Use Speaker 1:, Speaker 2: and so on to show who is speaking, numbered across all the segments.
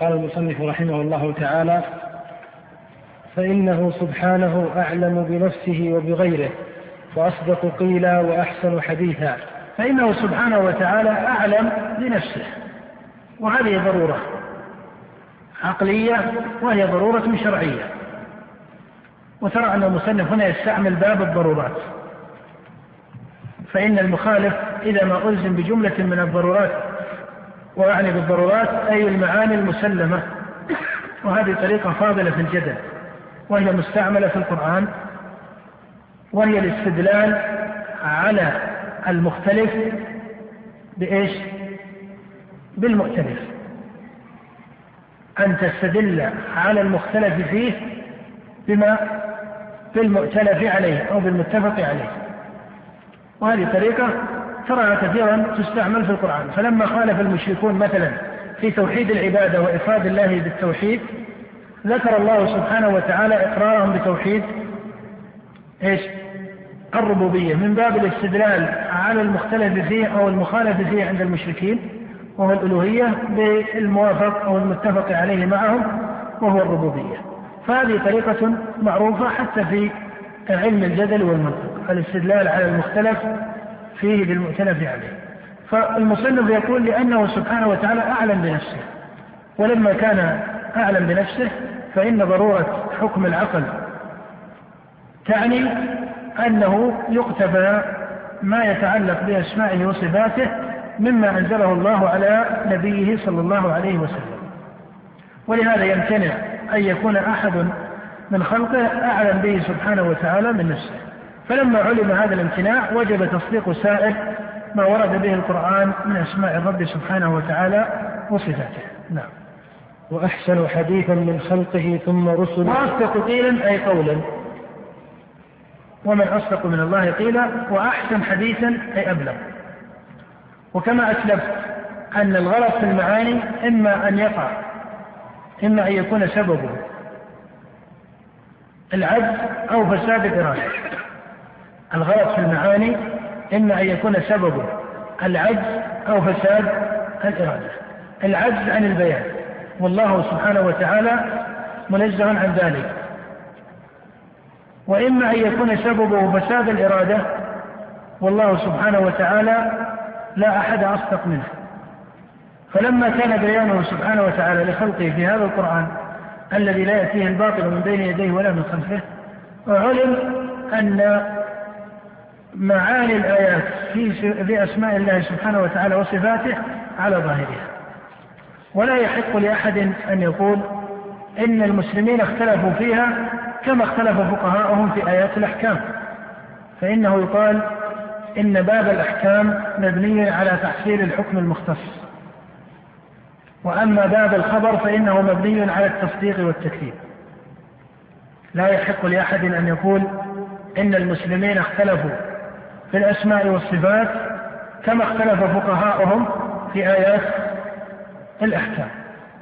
Speaker 1: قال المصنف رحمه الله تعالى فإنه سبحانه أعلم بنفسه وبغيره وأصدق قيلا وأحسن حديثا.
Speaker 2: فإنه سبحانه وتعالى أعلم بنفسه وهذه ضرورة عقلية وهي ضرورة شرعية. وترى أن المصنف هنا يستعمل باب الضرورات. فإن المخالف إذا ما ألزم بجملة من الضرورات وأعني بالضرورات أي المعاني المسلمة. وهذه طريقة فاضلة في الجدل وهي مستعملة في القرآن وهي الاستدلال على المختلف بإيش؟ بالمؤتلف أن تستدل على المختلف فيه بما بالمؤتلف عليه أو بالمتفق عليه. وهذه طريقة ترى كثيرا تستعمل في القرآن. فلما خالف المشركون مثلا في توحيد العبادة وإفراد الله بالتوحيد ذكر الله سبحانه وتعالى إقرارهم بتوحيد إيش؟ الربوبية من باب الاستدلال على المختلف فيه أو المخالف فيه عند المشركين وهو الألوهية بالموافق أو المتفق عليه معهم وهو الربوبية. فهذه طريقة معروفة حتى في علم الجدل والمنطق. الاستدلال على المختلف فيه بالمؤتلف عليه. فالمصنف يقول لأنه سبحانه وتعالى أعلم بنفسه. ولما كان أعلم بنفسه فإن ضرورة حكم العقل تعني أنه يقتفى ما يتعلق بأسمائه وصفاته مما أنزله الله على نبيه صلى الله عليه وسلم. ولهذا يمتنع أن يكون أحد من خلقه أعلم به سبحانه وتعالى من نفسه. فلما علم هذا الامتناع وجب تصديق سائر ما ورد به القرآن من أسماء الرب سبحانه وتعالى وصفاته. نعم.
Speaker 1: وأحسن حديثا من خلقه ثم رسل
Speaker 2: وأصدق قيلا أي قولا. ومن أصدق من الله قيلا وأحسن حديثا أي أبلغ. وكما أسلفت أن الغلط في المعاني إما أن يقع إما أن يكون سببه العجز أو فساد الإرادة الغلط في المعاني إما أن يكون سببه العجز أو فساد الإرادة. العجز عن البيان. والله سبحانه وتعالى منزه عن ذلك. وإما أن يكون سببه فساد الإرادة والله سبحانه وتعالى لا أحد أصدق منه. فلما كان بيانه سبحانه وتعالى لخلقه في هذا القرآن الذي لا يأتيه الباطل من بين يديه ولا من خلفه وعلم أن معاني الآيات في في أسماء الله سبحانه وتعالى وصفاته على ظاهرها. ولا يحق لأحد أن يقول إن المسلمين اختلفوا فيها كما اختلف فقهاؤهم في آيات الأحكام. فإنه يقال إن باب الأحكام مبني على تحصيل الحكم المختص. وأما باب الخبر فإنه مبني على التصديق والتكذيب. لا يحق لأحد أن يقول إن المسلمين اختلفوا في الأسماء والصفات كما اختلف فقهاؤهم في آيات الأحكام.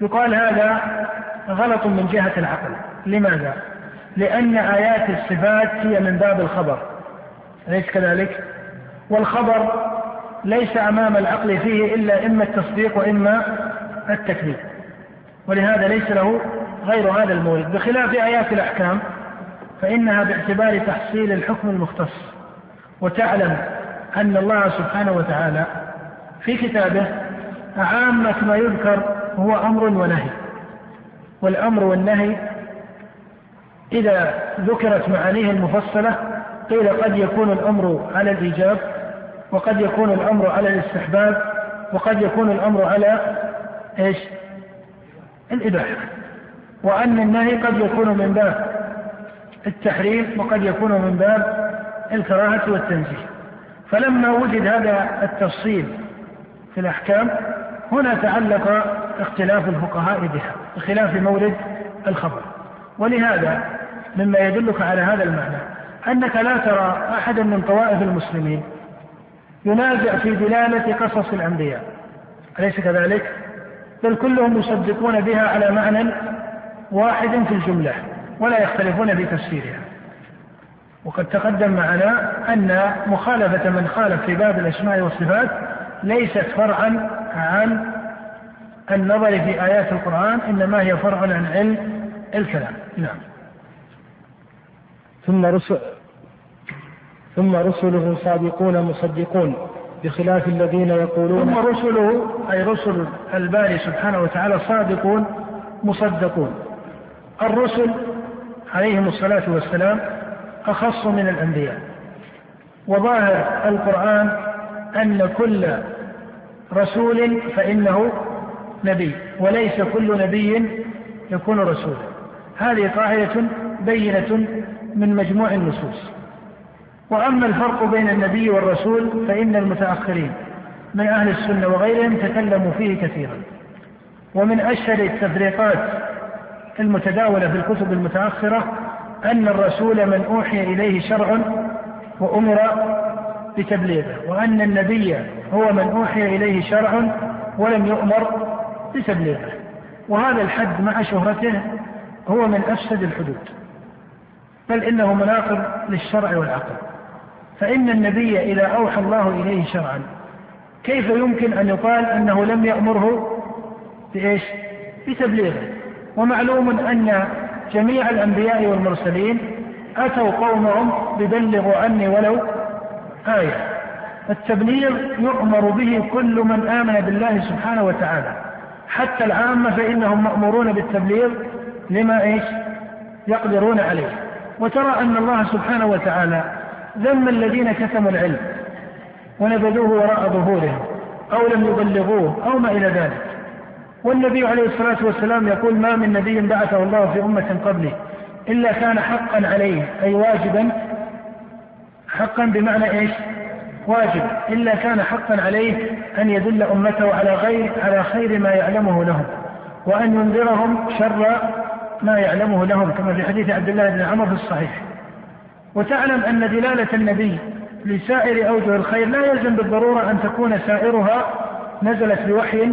Speaker 2: يقال هذا غلط من جهة العقل. لماذا؟ لأن آيات الصفات هي من باب الخبر. أليس كذلك؟ والخبر ليس أمام العقل فيه إلا إما التصديق وإما التكذيب. ولهذا ليس له غير هذا المورد. بخلاف آيات الأحكام فإنها باعتبار تحصيل الحكم المختص. وتعلم أن الله سبحانه وتعالى في كتابه عامة ما يذكر هو أمر ونهي والأمر والنهي إذا ذكرت معانيه المفصلة قيل قد يكون الأمر على الإيجاب وقد يكون الأمر على الاستحباب وقد يكون الأمر على إيش؟ الإباحة وأن النهي قد يكون من باب التحريم وقد يكون من باب الكراهة والتنزيه. فلما وجد هذا التفصيل في الأحكام هنا تعلق اختلاف الفقهاء بها بخلاف مورد الخبر. ولهذا مما يدلك على هذا المعنى أنك لا ترى أحدا من طوائف المسلمين ينازع في دلالة قصص الأنبياء. أليس كذلك؟ بل كلهم يصدقون بها على معنى واحد في الجملة ولا يختلفون في تفسيرها. وقد تقدم معنا أن مخالفة من خالف في باب الأسماء والصفات ليست فرعا عن النظر في آيات القرآن إنما هي فرع عن علم الكلام. نعم.
Speaker 1: ثم رسل ثم رسله صادقون مصدقون بخلاف الذين يقولون
Speaker 2: ثم رسله أي رسل الباري سبحانه وتعالى صادقون مصدقون. الرسل عليهم الصلاة والسلام أخص من الأنبياء. وظاهر القرآن أن كل رسول فإنه نبي وليس كل نبي يكون رسولا. هذه قاعدة بينة من مجموع النصوص. وأما الفرق بين النبي والرسول فإن المتأخرين من أهل السنة وغيرهم تكلموا فيه كثيرا. ومن أشهر التفريقات المتداولة في الكتب المتأخرة أن الرسول من أوحي إليه شرع وأمر بتبليغه وأن النبي هو من أوحي إليه شرع ولم يؤمر بتبليغه. وهذا الحد مع شهرته هو من أفسد الحدود. بل إنه مناقض للشرع والعقل. فإن النبي إذا أوحى الله إليه شرعا كيف يمكن أن يقال أنه لم يأمره بإيش؟ بتبليغه؟ ومعلوم أن جميع الأنبياء والمرسلين أتوا قومهم ببلغوا عني ولو آية. التبليغ يؤمر به كل من آمن بالله سبحانه وتعالى. حتى العامة فإنهم مأمورون بالتبليغ لما إيش؟ يقدرون عليه. وترى أن الله سبحانه وتعالى ذم الذين كتموا العلم ونبذوه وراء ظهورهم أو لم يبلغوه أو ما إلى ذلك. والنبي عليه الصلاة والسلام يقول ما من نبي بعثه الله في أمة قبلي إلا كان حقا عليه أي واجبا حقا بمعنى إيش؟ واجب. إلا كان حقا عليه أن يدل أمته على غير على خير ما يعلمه لهم وأن ينذرهم شر ما يعلمه لهم كما في حديث عبد الله بن عمر في الصحيح. وتعلم أن دلالة النبي لسائر أوجه الخير لا يلزم بالضرورة أن تكون سائرها نزلت بوحي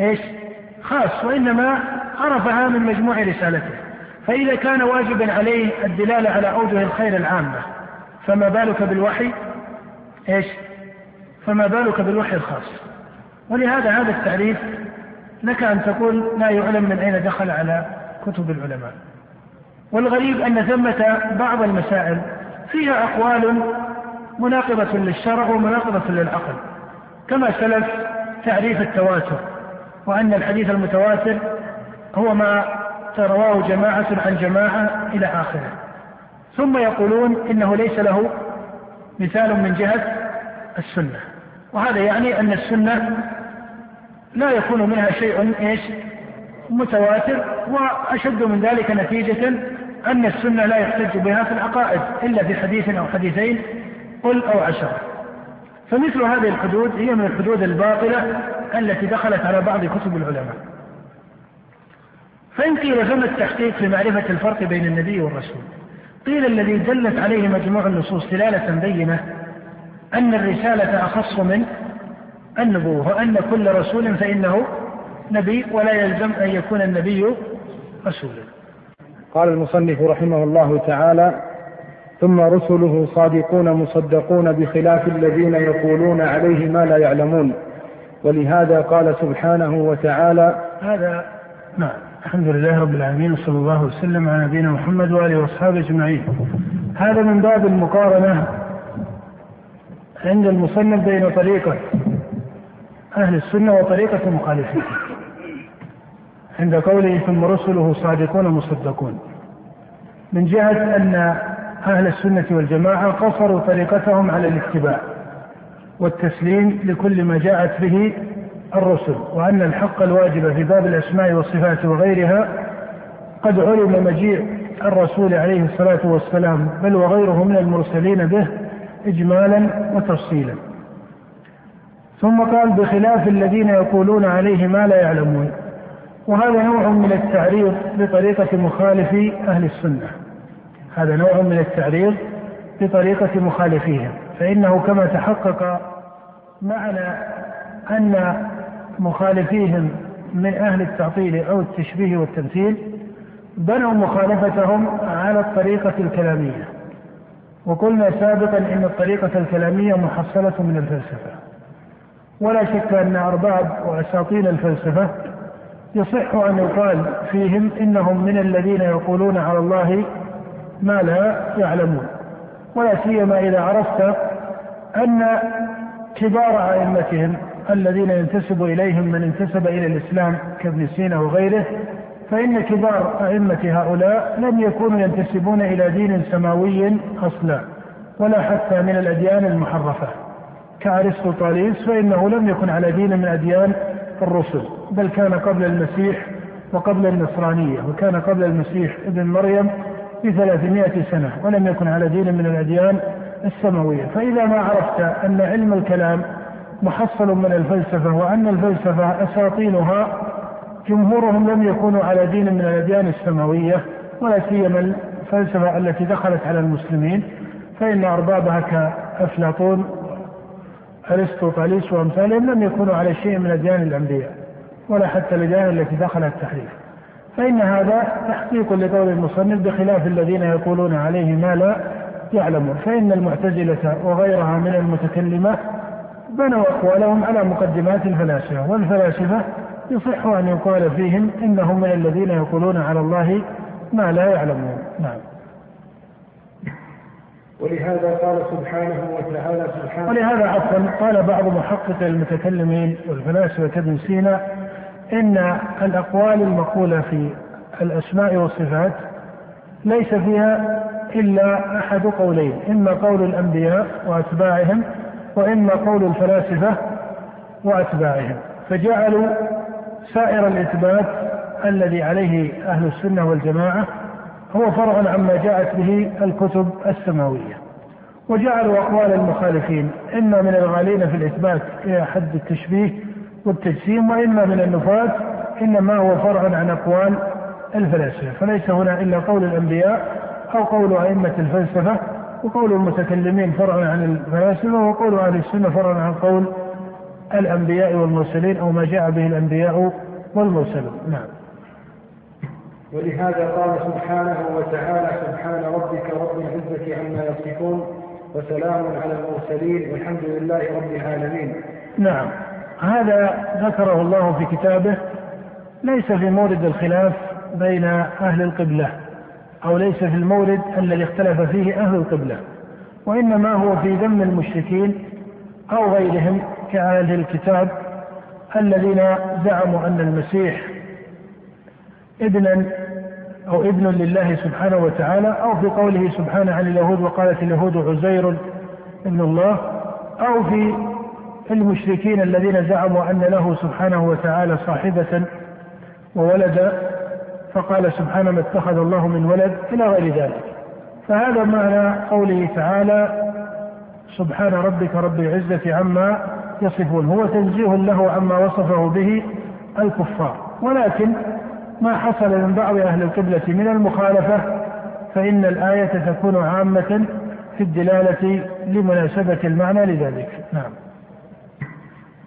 Speaker 2: إيش؟ خاص وإنما عرفها من مجموع رسالته. فإذا كان واجبا عليه الدلالة على أوجه الخير العامة فما بالك بالوحي؟ إيش؟ فما بالك بالوحي الخاص. ولهذا هذا التعريف لك أن تقول لا يعلم من أين دخل على كتب العلماء. والغريب أن ثمة بعض المسائل فيها أقوال مناقضة للشرع ومناقضة للعقل كما سلف تعريف التواتر. وأن الحديث المتواتر هو ما رواه جماعة عن جماعة إلى آخره. ثم يقولون إنه ليس له مثال من جهة السنة. وهذا يعني أن السنة لا يكون منها شيء إيش؟ متواتر وأشد من ذلك نتيجة أن السنة لا يحتج بها في العقائد إلا في حديث أو حديثين قل أو عشرة فمثل هذه الحدود هي من الحدود الباطلة التي دخلت على بعض كتب العلماء. فإن قيل فما التحقيق في معرفة الفرق بين النبي والرسول قيل الذي دلت عليه مجموع النصوص دلالة بينة أن الرسالة أخص من النبوة وأن كل رسول فإنه نبي ولا يلزم أن يكون النبي رسولا.
Speaker 1: قال المصنف رحمه الله تعالى ثم رسله صادقون مصدقون بخلاف الذين يقولون عليه ما لا يعلمون. ولهذا قال سبحانه وتعالى
Speaker 2: هذا نعم الحمد لله رب العالمين وصلى الله وسلم على نبينا محمد وآله وأصحابه أجمعين. هذا من باب المقارنة عند المصنف بين طريقة أهل السنة وطريقة المخالفين. عند قوله ثم رسله صادقون مصدقون من جهة أن أهل السنة والجماعة قصروا طريقتهم على الاتباع والتسليم لكل ما جاءت به الرسل وأن الحق الواجب في باب الأسماء والصفات وغيرها قد علم مجيء الرسول عليه الصلاة والسلام بل وغيره من المرسلين به إجمالا وتفصيلا. ثم قال بخلاف الذين يقولون عليه ما لا يعلمون وهذا نوع من التعريض بطريقة مخالفي أهل السنة. هذا نوع من التعريض بطريقة مخالفيهم فإنه كما تحقق معنا أن مخالفيهم من أهل التعطيل أو التشبيه والتمثيل بنوا مخالفتهم على الطريقة الكلامية. وقلنا سابقا أن الطريقة الكلامية محصلة من الفلسفة. ولا شك أن أرباب وأساطين الفلسفة يصح أن يقال فيهم إنهم من الذين يقولون على الله ما لا يعلمون ولا سيما إذا عرفت أن كبار أئمتهم الذين ينتسب إليهم من انتسب إلى الإسلام كابن سينا وغيره فإن كبار أئمة هؤلاء لم يكونوا ينتسبون إلى دين سماوي أصلا ولا حتى من الأديان المحرفة. كأرسطوطاليس فإنه لم يكن على دين من أديان الرسل بل كان قبل المسيح وقبل النصرانية وكان قبل المسيح ابن مريم بثلاثمائة سنة ولم يكن على دين من الأديان السماوية. فإذا ما عرفت أن علم الكلام محصل من الفلسفة وأن الفلسفة أساطينها جمهورهم لم يكونوا على دين من الأديان السماوية ولا سيما الفلسفة التي دخلت على المسلمين فإن أربابها كأفلاطون أرسطوطاليس وأمثالهم لم يكونوا على شيء من أديان الأنبياء ولا حتى الأديان التي دخلت التحريف فإن هذا تحقيق لقول المصنف بخلاف الذين يقولون عليه ما لا يعلمون. فإن المعتزلة وغيرها من المتكلمة بنوا أقوالهم على مقدمات الفلاسفة والفلاسفة يصح أن يقال فيهم إنهم من الذين يقولون على الله ما لا يعلمون. نعم.
Speaker 1: ولهذا قال سبحانه وتعالى سبحانه
Speaker 2: ولهذا عفوا قال بعض محقق المتكلمين والفلاسفة كابن سينا إن الأقوال المقولة في الأسماء والصفات ليس فيها إلا أحد قولين إما قول الأنبياء وأتباعهم وإما قول الفلاسفة وأتباعهم. فجعلوا سائر الإثبات الذي عليه أهل السنة والجماعة هو فرع عما جاءت به الكتب السماوية. وجعلوا أقوال المخالفين إما من الغالين في الإثبات إلى حد التشبيه والتجسيم وإما من النفاة إنما هو فرع عن أقوال الفلاسفة. فليس هنا إلا قول الأنبياء أو قول أئمة الفلسفة وقول المتكلمين فرع عن الفلاسفة وقول أهل السنة فرع عن قول الأنبياء والمرسلين أو ما جاء به الأنبياء والمرسلون. نعم.
Speaker 1: ولهذا قال سبحانه وتعالى سبحان ربك رب العزة عما يصفون وسلام على المرسلين والحمد لله رب العالمين.
Speaker 2: نعم. هذا ذكره الله في كتابه ليس في مورد الخلاف بين أهل القبلة أو ليس في المورد الذي اختلف فيه أهل القبلة وإنما هو في ذم المشركين أو غيرهم كأهل الكتاب الذين زعموا أن المسيح ابنا أو ابن لله سبحانه وتعالى أو في قوله سبحانه عن اليهود وقالت اليهود عزير ابن الله أو في المشركين الذين زعموا أن له سبحانه وتعالى صاحبة وولدا فقال سبحانه ما اتخذ الله من ولد إلى غير ذلك. فهذا معنى قوله تعالى سبحان ربك رب العزة عما يصفون. هو تنزيه له عما وصفه به الكفار. ولكن ما حصل من بعض أهل القبلة من المخالفة فإن الآية تكون عامة في الدلالة لمناسبة المعنى لذلك. نعم.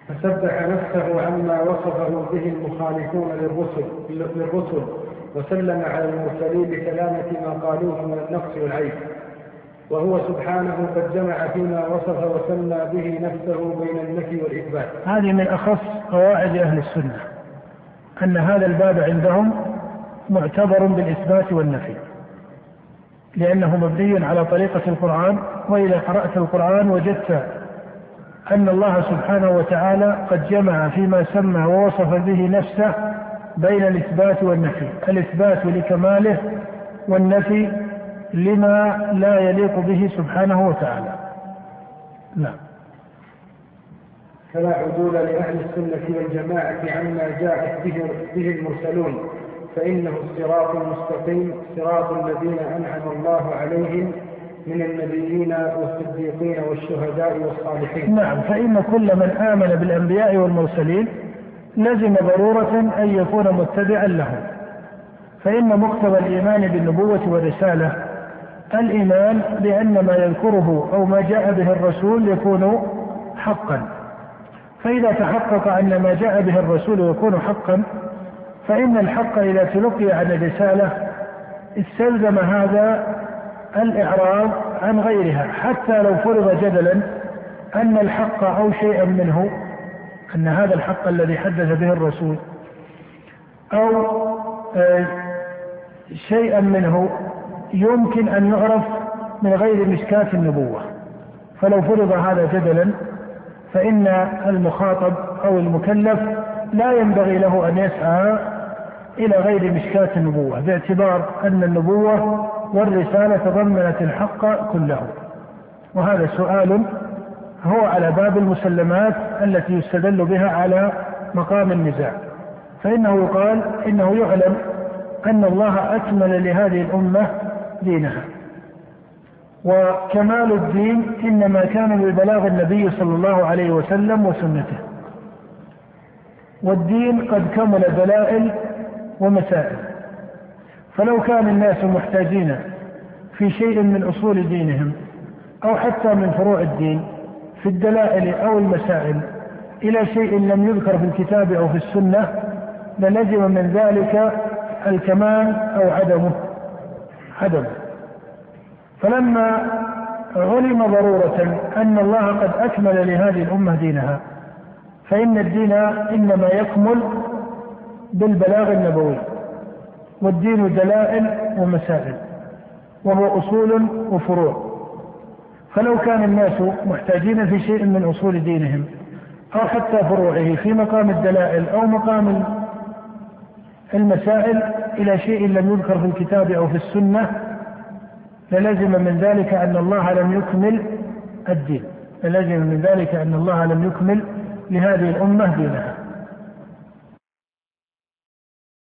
Speaker 1: فسبح نفسه عما وصفه به المخالفون للرسل للرسل وسلم على المرسلين بسلامة ما قالوه من النقص والعيب. وهو سبحانه قد جمع فيما وصف وسمى به نفسه بين النفي والإثبات
Speaker 2: هذه من أخص قواعد أهل السنة أن هذا الباب عندهم معتبر بالإثبات والنفي لأنه مبني على طريقة القرآن وإذا قرأت القرآن وجدت أن الله سبحانه وتعالى قد جمع فيما سمى ووصف به نفسه بين الإثبات والنفي. الإثبات لكماله والنفي لما لا يليق به سبحانه وتعالى. نعم.
Speaker 1: فلا عدول لأهل السنة والجماعة عما جاءت به, به المرسلون فإنه الصراط المستقيم صراط الذين أنعم الله عليهم من النبيين والصديقين والشهداء والصالحين.
Speaker 2: نعم فإن كل من آمن بالأنبياء والمرسلين لزم ضرورة أن يكون متبعا لهم فإن مقتضى الإيمان بالنبوة والرسالة الإيمان بأن ما يذكره أو ما جاء به الرسول يكون حقا. فإذا تحقق أن ما جاء به الرسول يكون حقا فإن الحق إذا تلقي عن الرسالة استلزم هذا الإعراض عن غيرها حتى لو فرض جدلا أن الحق أو شيئا منه أن هذا الحق الذي حدث به الرسول أو آه، شيئا منه يمكن أن يعرف من غير مشكاة النبوة. فلو فرض هذا جدلا فإن المخاطب أو المكلف لا ينبغي له أن يسعى إلى غير مشكاة النبوة باعتبار أن النبوة والرسالة تضمنت الحق كله. وهذا سؤال هو على باب المسلمات التي يستدل بها على مقام النزاع. فإنه يقال إنه يعلم أن الله أكمل لهذه الأمة دينها. وكمال الدين إنما كان ببلاغ النبي صلى الله عليه وسلم وسنته. والدين قد كمل دلائل ومسائل. فلو كان الناس محتاجين في شيء من أصول دينهم أو حتى من فروع الدين في الدلائل أو المسائل إلى شيء لم يذكر في الكتاب أو في السنة للزم من ذلك الكمال أو عدمه. عدمه. فلما علم ضرورة أن الله قد أكمل لهذه الأمة دينها فإن الدين إنما يكمل بالبلاغ النبوي. والدين دلائل ومسائل وهو أصول وفروع. فلو كان الناس محتاجين في شيء من أصول دينهم أو حتى فروعه في مقام الدلائل أو مقام المسائل إلى شيء لم يذكر في الكتاب أو في السنة للزم من ذلك أن الله لم يكمل الدين. للزم من ذلك أن الله لم يكمل لهذه الأمة دينها.